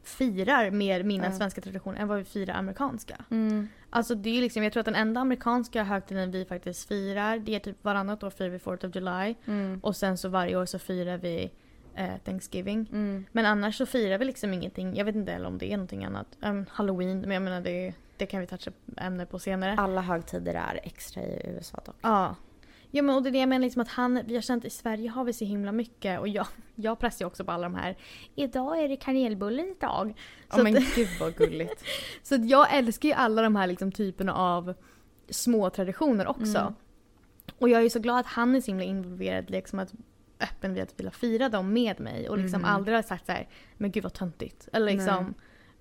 firar mer mina Ja. svenska traditioner än vad vi firar amerikanska. Mm. Alltså det är liksom, jag tror att den enda amerikanska högtiden vi faktiskt firar det är typ varannat år firar vi 4th of July Mm. och sen så varje år så firar vi eh, Thanksgiving. Mm. Men annars så firar vi liksom ingenting, jag vet inte heller om det är någonting annat. Um, Halloween, men jag menar det, det kan vi toucha ämne på senare. Alla högtider är extra i USA dock. Ja. Ja men och det är det jag menar liksom att han, vi har känt i Sverige har vi så himla mycket och jag, jag pressar ju också på alla de här. Idag är det kanelbullens dag. Ja Så, men att, gud vad gulligt. så att jag älskar ju alla de här liksom typerna av små traditioner också. Mm. Och jag är ju så glad att han är så himla involverad, liksom att öppen vid att vilja fira dem med mig och liksom Mhm. aldrig har sagt så här, men gud vad töntigt. Eller liksom.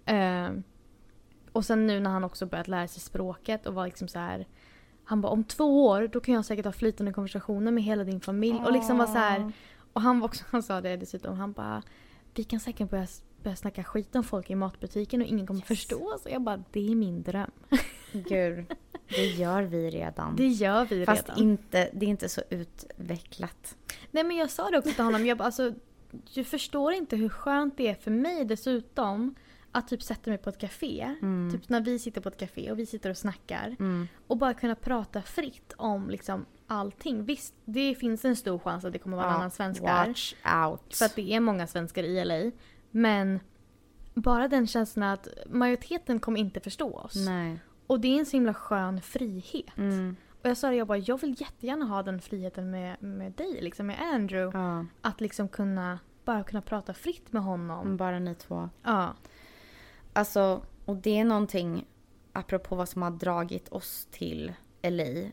ehm, och sen nu när han också börjat lära sig språket och var liksom så här. Han bara om två år då kan jag säkert ha flytande konversationer med hela din familj. Och liksom var så här. Och han var också, han sa det dessutom, han bara vi kan säkert börja, börja snacka skit om folk i matbutiken och ingen kommer Yes. förstå. Och jag bara det är min dröm. Gud, det gör vi redan. Det gör vi Fast redan. inte, det är inte så utvecklat. Nej men jag sa det också till honom. Jag bara, alltså, du förstår inte hur skönt det är för mig dessutom att typ sätta mig på ett café. Mm. Typ när vi sitter på ett café och vi sitter och snackar. Mm. Och bara kunna prata fritt om liksom allting. Visst, det finns en stor chans att det kommer vara en annan svensk där. Watch out. För att det är många svenskar i LA. Men bara den känslan att majoriteten kommer inte förstå oss. Nej. Och det är en så himla skön frihet. Mm. Och jag sa det, jag bara, jag vill jättegärna ha den friheten med, med dig, liksom med Andrew. Ja, Att liksom kunna, bara kunna prata fritt med honom. bara ni två. Ja. Alltså, och det är någonting, apropå vad som har dragit oss till LA.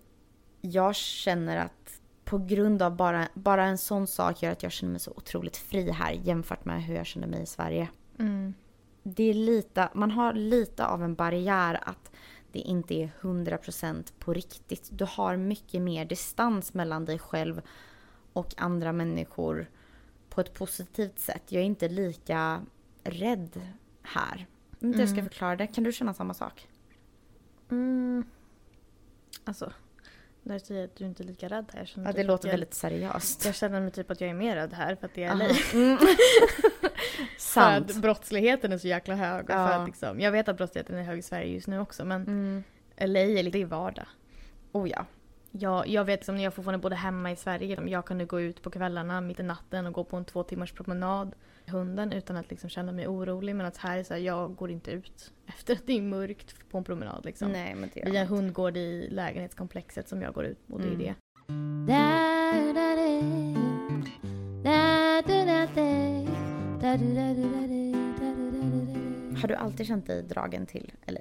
Jag känner att på grund av bara, bara en sån sak gör att jag känner mig så otroligt fri här jämfört med hur jag känner mig i Sverige. Mm. Det är lite, man har lite av en barriär att det inte är 100% på riktigt. Du har mycket mer distans mellan dig själv och andra människor på ett positivt sätt. Jag är inte lika rädd här. Vet inte jag ska Mm. förklara det. Kan du känna samma sak? Mm. Alltså, när du säger att du inte är lika rädd här. Ja, typ det låter jag, väldigt seriöst. Jag känner mig typ att jag är mer rädd här för att det är LA. Mm. För Sant. att brottsligheten är så jäkla hög. Och för Ja. att liksom, jag vet att brottsligheten är hög i Sverige just nu också men Mm. LA är lite i vardag. Oh ja. Jag, jag vet som när jag fortfarande bodde hemma i Sverige. Jag kunde gå ut på kvällarna mitt i natten och gå på en två timmars promenad med hunden utan att liksom känna mig orolig. Men att här är så här, jag går inte ut efter att det är mörkt på en promenad. Liksom. Nej, men det Vi har en gör man. hundgård i lägenhetskomplexet som jag går ut och det är Mm. det. Har du alltid känt dig dragen till LA?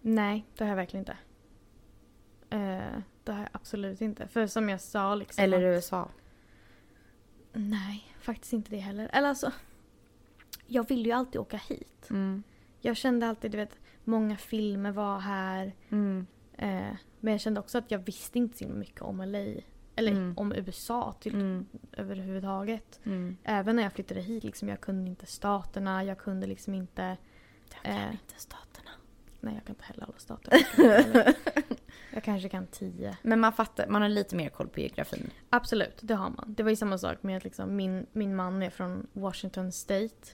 Nej, det har jag verkligen inte. Eh, det har jag absolut inte. För som jag sa liksom. Eller att- USA? Nej, faktiskt inte det heller. Eller alltså. Jag vill ju alltid åka hit. Mm. Jag kände alltid, du vet, många filmer var här. Mm. Eh, men jag kände också att jag visste inte så mycket om LA. Eller Mm. om USA till, Mm. överhuvudtaget. Mm. Även när jag flyttade hit, liksom, jag kunde inte staterna, jag kunde liksom inte... Jag kan Eh. inte staterna. Nej, jag kan inte heller alla stater. Jag, kanske kan tio. Men man fattar, man har lite mer koll på geografin. Absolut, det har man. Det var ju samma sak med att liksom, min, min man är från Washington State.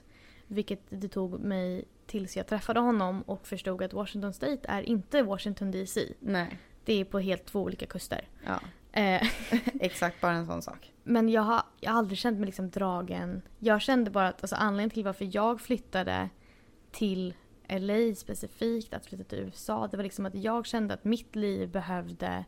Vilket det tog mig tills jag träffade honom och förstod att Washington State är inte Washington DC. Nej. Det är på helt två olika kuster. Ja, Eh, exakt. Bara en sån sak. men jag har, jag har aldrig känt mig liksom dragen. Jag kände bara att alltså, anledningen till varför jag flyttade till LA specifikt, att flytta till USA, det var liksom att jag kände att mitt liv behövde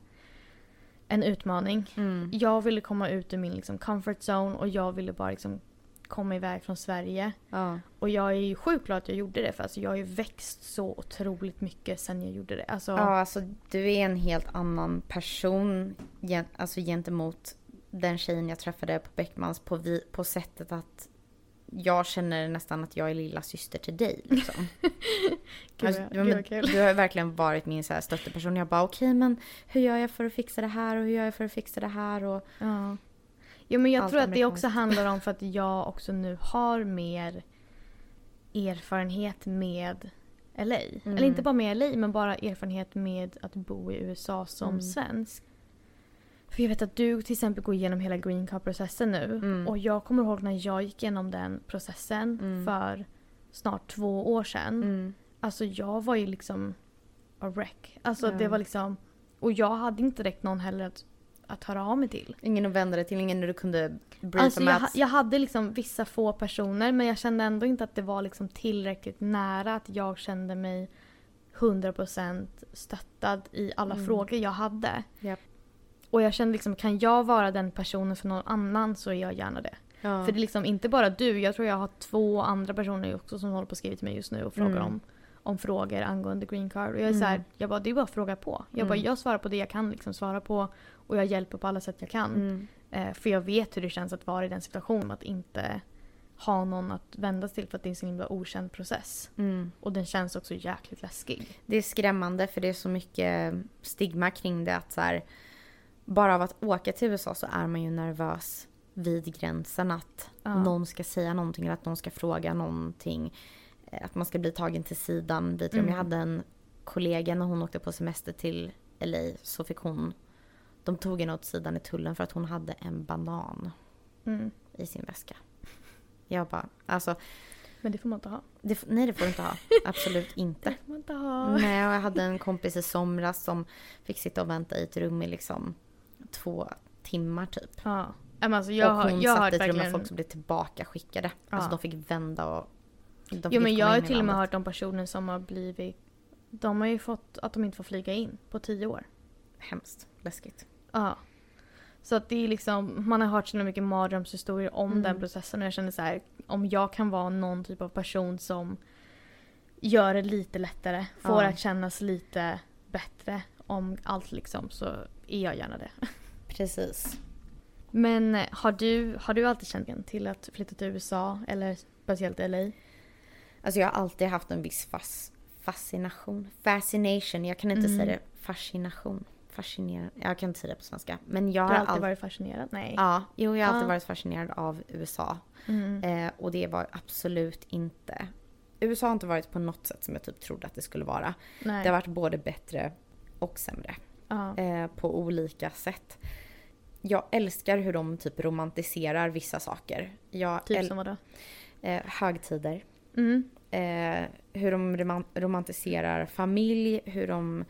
en utmaning. Mm. Jag ville komma ut ur min liksom, comfort zone och jag ville bara liksom, komma iväg från Sverige. Ja. Och jag är ju sjukt glad att jag gjorde det för alltså, jag har ju växt så otroligt mycket sen jag gjorde det. Alltså, ja, alltså du är en helt annan person gen- alltså, gentemot den tjejen jag träffade på Beckmans på, vi- på sättet att jag känner nästan att jag är lilla syster till dig. Liksom. Gud, Alltså, gud men. Du har verkligen varit min så här stötteperson. Jag bara okej men hur gör jag för att fixa det här och hur gör jag för att fixa det här och Ja. Jo men jag tror att det också handlar om för att jag också nu har mer erfarenhet med LA. Mm. Eller inte bara med LA men bara erfarenhet med att bo i USA som Mm. svensk. För jag vet att du till exempel går igenom hela green card-processen nu. Mm. Och jag kommer ihåg när jag gick igenom den processen Mm. för snart två år sedan. mm, Alltså jag var ju liksom a wreck. Alltså det var liksom... Och jag hade inte direkt någon heller att, att höra av mig till. ingen att vända dig till, ingen du kunde briefa Alltså med. jag, jag hade liksom vissa få personer men jag kände ändå inte att det var liksom tillräckligt nära att jag kände mig 100% stöttad i alla Mm. frågor jag hade. Japp. Och jag kände liksom, kan jag vara den personen för någon annan så är jag gärna det. ja. För det är liksom inte bara du, jag tror jag har två andra personer också som håller på att skriva till mig just nu och frågar Mm. om, om frågor angående green card. Och jag är Mm. så här, jag bara, det är bara att fråga på. Jag bara, Mm. jag svarar på det jag kan liksom svara på och jag hjälper på alla sätt jag kan. Mm. Eh, för jag vet hur det känns att vara i den situationen. Att inte ha någon att vända sig till för att det är en så himla okänd process. Mm. Och den känns också jäkligt läskig. Det är skrämmande för det är så mycket stigma kring det att så här, bara av att åka till USA så är man ju nervös vid gränsen att Ja. någon ska säga någonting eller att någon ska fråga någonting. Eh, Att man ska bli tagen till sidan. Mm. Jag hade en kollega när hon åkte på semester till LA så fick hon de tog henne åt sidan i tullen för att hon hade en banan Mm. i sin väska. Jag bara, alltså, Men det får man inte ha. det, nej det får du inte ha. Absolut inte. Det får man inte ha. Nej, och jag hade en kompis i somras som fick sitta och vänta i ett rum i liksom två timmar typ. Ja. Men alltså jag, och har, hon jag satt i ett rum med folk som blev tillbaka skickade. Alltså Ja. de fick vända och... De fick Jo men jag har till och med hört om personer som har blivit... De har ju fått att de inte får flyga in på tio år. Hemskt. Läskigt. Ja. Så att det är liksom, man har hört så mycket mardrömshistorier om Mm. den processen och jag känner så här, om jag kan vara någon typ av person som gör det lite lättare, får Ja. att kännas lite bättre om allt liksom så är jag gärna det. Precis. Men eh, har du, har du alltid känt igen till att flytta till USA eller speciellt LA? Alltså jag har alltid haft en viss fas, fascination. Fascination. Jag kan inte Mm. säga det. Fascination. Fascinerande. Jag kan inte säga det på svenska. Men jag Du har alltid alltid... varit fascinerad? Nej. Ja, jo jag har alltid Ja. varit fascinerad av USA. Mm. Eh, och det var absolut inte... USA har inte varit på något sätt som jag typ trodde att det skulle vara. Nej. Det har varit både bättre och sämre. ja. Eh, på olika sätt. Jag älskar hur de typ romantiserar vissa saker. Jag Typ som vadå? eh, högtider. Mm. Eh, hur de roman- romantiserar familj, hur de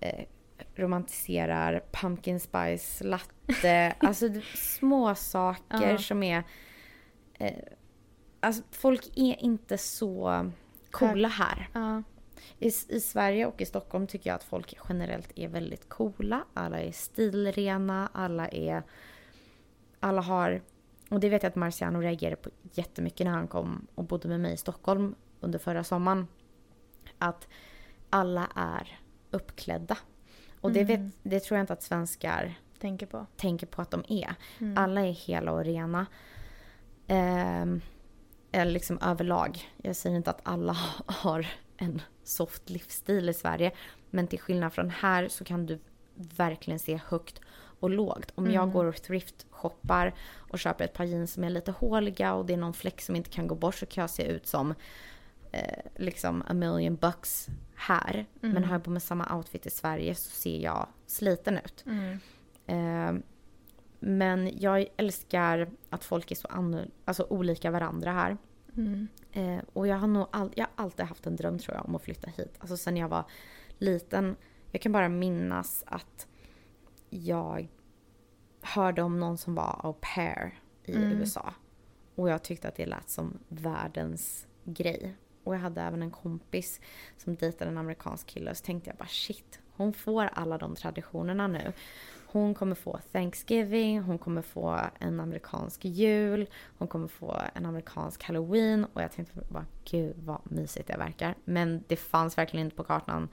eh, romantiserar pumpkin spice latte. alltså små saker Ja. som är... Eh, alltså folk är inte så coola här. Ja. I, I Sverige och i Stockholm tycker jag att folk generellt är väldigt coola. Alla är stilrena, alla är... Alla har... Och det vet jag att Marciano reagerade på jättemycket när han kom och bodde med mig i Stockholm under förra sommaren. Att alla är uppklädda. Och det, vet, Mm. det tror jag inte att svenskar Tänker på. tänker på att de är. Mm. Alla är hela och rena. Ehm, eller liksom överlag. Jag säger inte att alla har en soft livsstil i Sverige. Men till skillnad från här så kan du verkligen se högt och lågt. Om jag Mm. går och thrift-shoppar och köper ett par jeans som är lite håliga och det är någon fläck som inte kan gå bort så kan jag se ut som eh, liksom a million bucks här. Men Mm. har jag på mig samma outfit i Sverige så ser jag sliten ut. Mm. Eh, men jag älskar att folk är så alltså olika varandra här. Mm. Eh, och jag har nog all- jag har alltid haft en dröm tror jag om att flytta hit. Alltså sen jag var liten. Jag kan bara minnas att jag hörde om någon som var au pair i Mm. USA. Och jag tyckte att det lät som världens grej. Och jag hade även en kompis som dejtade en amerikansk kille och så tänkte jag bara shit, hon får alla de traditionerna nu. Hon kommer få Thanksgiving, hon kommer få en amerikansk jul, hon kommer få en amerikansk halloween och jag tänkte bara gud vad mysigt det verkar. Men det fanns verkligen inte på kartan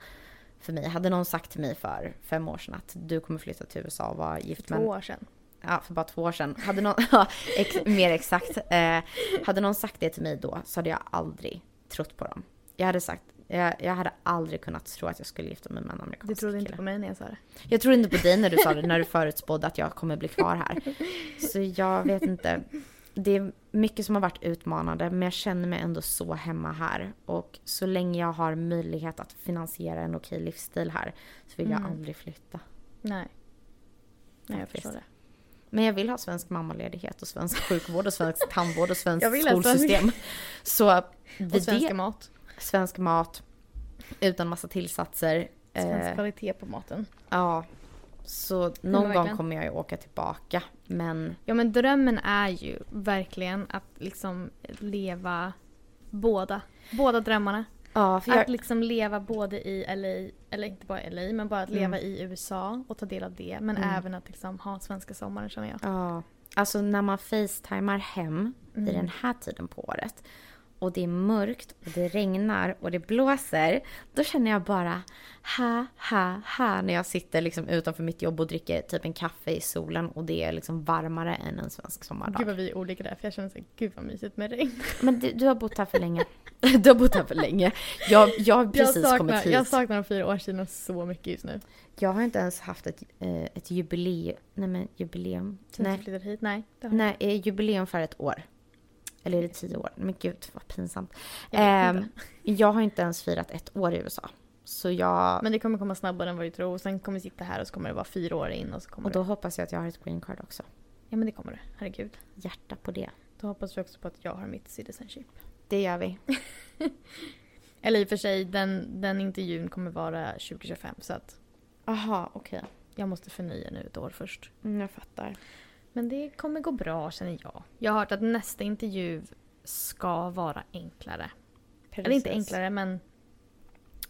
för mig. Hade någon sagt till mig för fem år sedan att du kommer flytta till USA och vara gift Två med en år sedan. ja, för bara två år sedan. Hade någon, ja, ex, mer exakt. Eh, hade någon sagt det till mig då så hade jag aldrig trott på dem. Jag hade sagt, jag, jag hade aldrig kunnat tro att jag skulle gifta mig med en amerikansk Du trodde inte kille. på mig när jag sa det. Jag trodde inte på dig när du sa det, när du förutspådde att jag kommer bli kvar här. Så jag vet inte. Det är mycket som har varit utmanande, men jag känner mig ändå så hemma här. Och så länge jag har möjlighet att finansiera en okej livsstil här så vill jag Mm. aldrig flytta. Nej. Nej, jag förstår det. Men jag vill ha svensk mammaledighet och svensk sjukvård och svensk tandvård och ha skolsystem. Så Och svenska det, mat. Svensk mat utan massa tillsatser. Svensk Eh, kvalitet på maten. ja. Så någon gång kommer jag ju åka tillbaka. Men Ja men drömmen är ju verkligen att liksom leva båda. Båda drömmarna. ja, för jag, Att liksom leva både i LA, eller inte bara LA, men bara att leva Mm. i USA och ta del av det. Men Mm. även att liksom ha svenska sommaren känner jag. ja, alltså när man facetimar hem Mm. i den här tiden på året och det är mörkt och det regnar och det blåser. Då känner jag bara ha, ha, ha när jag sitter liksom utanför mitt jobb och dricker typ en kaffe i solen och det är liksom varmare än en svensk sommardag. Gud vad vi är olika där, för jag känner såhär, gud vad mysigt med regn. Men du, du har bott här för länge. Du har bott här för länge. Jag, jag har precis jag, saknar, kommit hit. jag saknar de fyra årstiderna så mycket just nu. Jag har inte ens haft ett, eh, ett jubileum. Nej men jubileum. Sen du Nej, flyttade hit? Nej. nej eh, jubileum för ett år. Eller är det tio år? Men gud vad pinsamt. Jag inte. jag har inte ens firat ett år i USA. Så jag... Men det kommer komma snabbare än vad du tror. Och sen kommer vi sitta här och så kommer det vara fyra år in och så kommer och då det... hoppas jag att jag har ett green card också. Ja men det kommer det. Herregud. Hjärta på det. Då hoppas vi också på att jag har mitt citizenship. Det gör vi. Eller i och för sig, den, den intervjun kommer vara 2025 så att Aha, okej. jag måste förnya nu ett år först. Mm, jag fattar. Men det kommer gå bra känner jag. Jag har hört att nästa intervju ska vara enklare. Eller inte Precis. enklare men...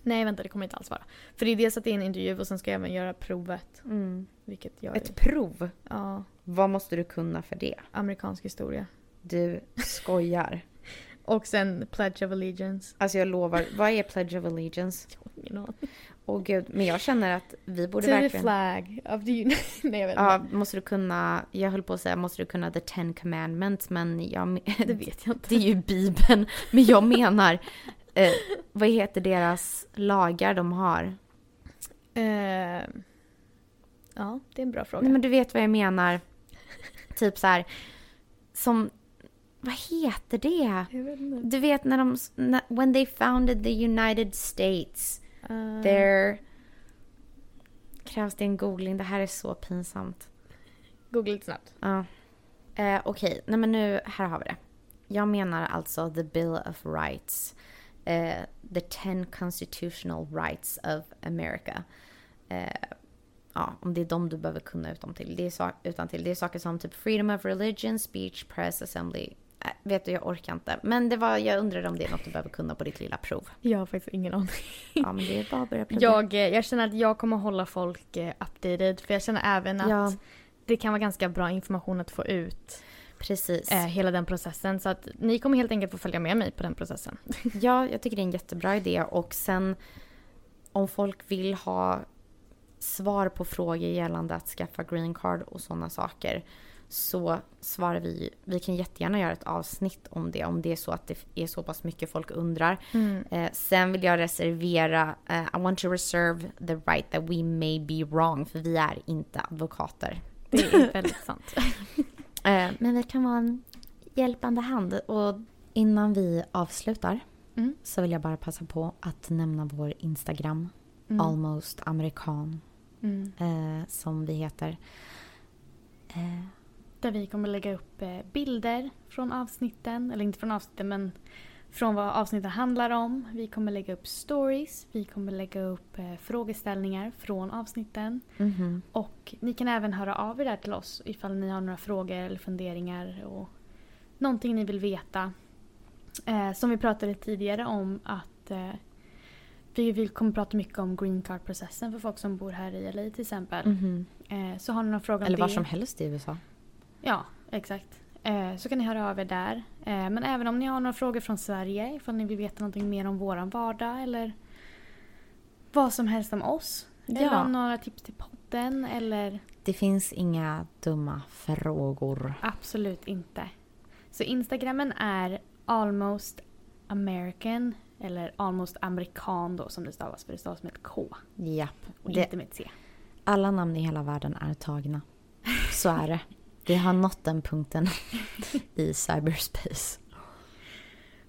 Nej vänta det kommer inte alls vara. För det är dels att det är en intervju och sen ska jag även göra provet. Mm. Vilket jag... Ett prov? Ja, Vad måste du kunna för det? amerikansk historia. Du skojar. Och sen Pledge of Allegiance. Alltså jag lovar, vad är Pledge of Allegiance? Jag har ingen aning. Åh gud, men jag känner att vi borde To the verkligen... flag of the. Nej jag vet Ja, inte. måste du kunna, jag höll på att säga måste du kunna the ten commandments men jag, Det vet jag inte. det är ju bibeln. Men jag menar, eh, vad heter deras lagar de har? Eh, ja, det är en bra fråga. Nej men du vet vad jag menar. Typ så här, som, vad heter det? jag vet inte. Du vet när de, när, when they founded the United States. Eh, There krävs det en googling. Det här är så pinsamt. Googla lite snabbt. Ja. Eh, Okej, nej men nu, här har vi det. Jag menar alltså the Bill of Rights. Eh, the ten constitutional rights of America. Ja, om det är de du behöver kunna utan till. Det är, sak, utan till. det är saker som typ freedom of religion, speech, press, assembly. Vet du, jag orkar inte. Men det var, jag undrar om det är något du behöver kunna på ditt lilla prov. Jag har faktiskt ingen aning. Ja, men det är bara att börja plugga. Jag, eh, jag känner att jag kommer hålla folk eh, updated för jag känner även att Ja. det kan vara ganska bra information att få ut Precis. eh, hela den processen. Så att ni kommer helt enkelt få följa med mig på den processen. Ja, jag tycker det är en jättebra idé. Och sen om folk vill ha svar på frågor gällande att skaffa green card och sådana saker så svarar vi, vi kan jättegärna göra ett avsnitt om det om det är så att det är så pass mycket folk undrar. Eh, sen vill jag reservera, eh, I want to reserve the right that we may be wrong för vi är inte advokater. Det är väldigt sant. Eh, men vi kan vara en hjälpande hand. Och innan vi avslutar Mm. så vill jag bara passa på att nämna vår Instagram, Mm. Almost American, Mm. eh, som vi heter. Eh, Där vi kommer lägga upp eh, bilder från avsnitten, eller inte från avsnitten men från vad avsnitten handlar om. Vi kommer lägga upp stories, vi kommer lägga upp eh, frågeställningar från avsnitten. mhm. Och ni kan även höra av er där till oss ifall ni har några frågor eller funderingar och någonting ni vill veta. Eh, som vi pratade tidigare om att eh, vi, kommer prata mycket om green card-processen för folk som bor här i LA till exempel. Mhm. Eh, så har ni någon fråga om Eller det? var som helst i USA. Ja, exakt. Eh, så kan ni höra av er där. Eh, men även om ni har några frågor från Sverige, ifall ni vill veta någonting mer om våran vardag eller vad som helst om oss. Eller Ja. om några tips till podden eller Det finns inga dumma frågor. absolut inte. Så Instagrammen är almost American eller almost amerikan då som det stavas för det stavas med ett K Japp. och Det, inte med ett C. alla namn i hela världen är tagna. Så är det. Vi har nått den punkten i cyberspace.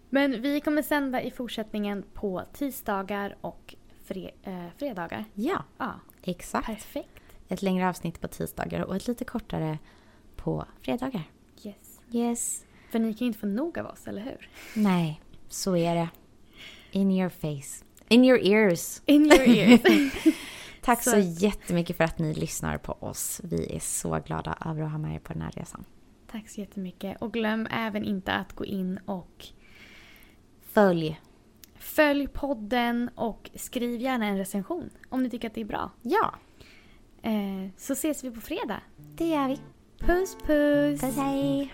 Men vi kommer sända i fortsättningen på tisdagar och fre- eh, fredagar. Ja, Ja, exakt. perfekt. Ett längre avsnitt på tisdagar och ett lite kortare på fredagar. Yes. Yes. För ni kan ju inte få nog av oss, eller hur? Nej, så är det. In your face. In your ears. In your ears. Tack så, Så- jättemycket för att ni lyssnar på oss. Vi är så glada över att ha med er på den här resan. Tack så jättemycket. Och glöm även inte att gå in och Följ. följ podden och skriv gärna en recension om ni tycker att det är bra. Ja, Eh, så ses vi på fredag. det gör vi. Puss puss! Puss hej!